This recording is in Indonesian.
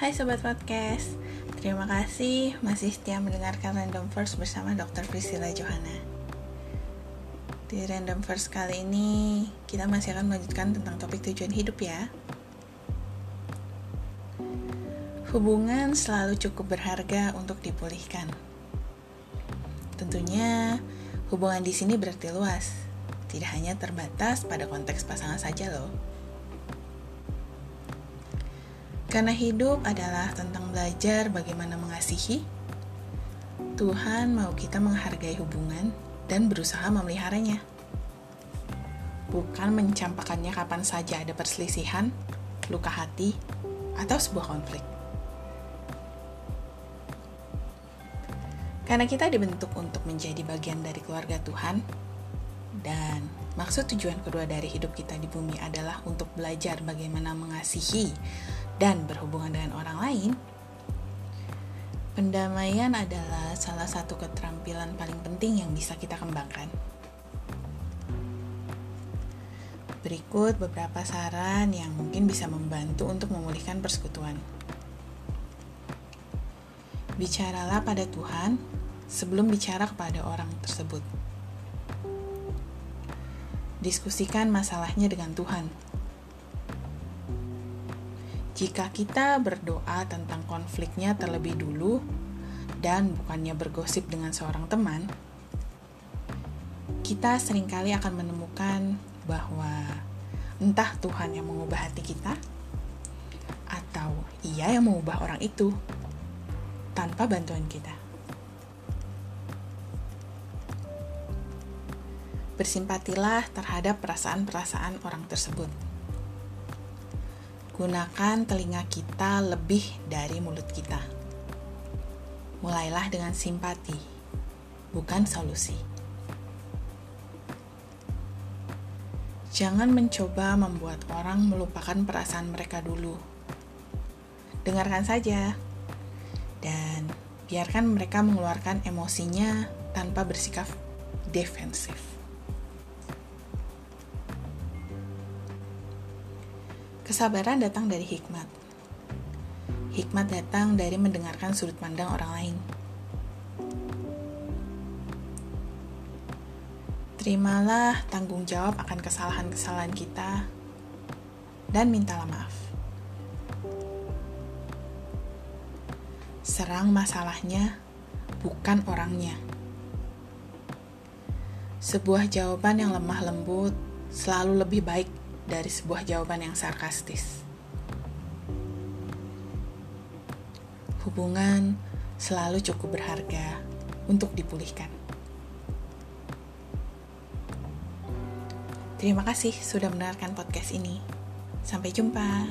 Hai Sobat Podcast, terima kasih masih setia mendengarkan Random First bersama Dr. Priscilla Johanna. Di Random First kali ini, kita masih akan melanjutkan tentang topik tujuan hidup ya. Hubungan selalu cukup berharga untuk dipulihkan. Tentunya, hubungan di sini berarti luas, tidak hanya terbatas pada konteks pasangan saja loh. Karena hidup adalah tentang belajar bagaimana mengasihi, Tuhan mau kita menghargai hubungan dan berusaha memeliharanya. Bukan mencampakkannya kapan saja ada perselisihan, luka hati, atau sebuah konflik. Karena kita dibentuk untuk menjadi bagian dari keluarga Tuhan, dan maksud tujuan kedua dari hidup kita di bumi adalah untuk belajar bagaimana mengasihi dan berhubungan dengan orang lain, pendamaian adalah salah satu keterampilan paling penting yang bisa kita kembangkan. Berikut beberapa saran yang mungkin bisa membantu untuk memulihkan persekutuan. Bicaralah pada Tuhan sebelum bicara kepada orang tersebut. Diskusikan masalahnya dengan Tuhan jika kita berdoa tentang konfliknya terlebih dulu dan bukannya bergosip dengan seorang teman, kita sering kali akan menemukan bahwa entah Tuhan yang mengubah hati kita atau Ia yang mengubah orang itu tanpa bantuan kita. Bersimpatilah terhadap perasaan-perasaan orang tersebut Gunakan telinga kita lebih dari mulut kita. Mulailah dengan simpati, bukan solusi. Jangan mencoba membuat orang melupakan perasaan mereka dulu. Dengarkan saja, dan biarkan mereka mengeluarkan emosinya tanpa bersikap defensif. Kesabaran datang dari hikmat. Hikmat datang dari mendengarkan sudut pandang orang lain. Terimalah tanggung jawab akan kesalahan-kesalahan kita dan mintalah maaf. Serang masalahnya, bukan orangnya. Sebuah jawaban yang lemah lembut selalu lebih baik dari sebuah jawaban yang sarkastis. Hubungan selalu cukup berharga untuk dipulihkan. Terima kasih sudah mendengarkan podcast ini. Sampai jumpa.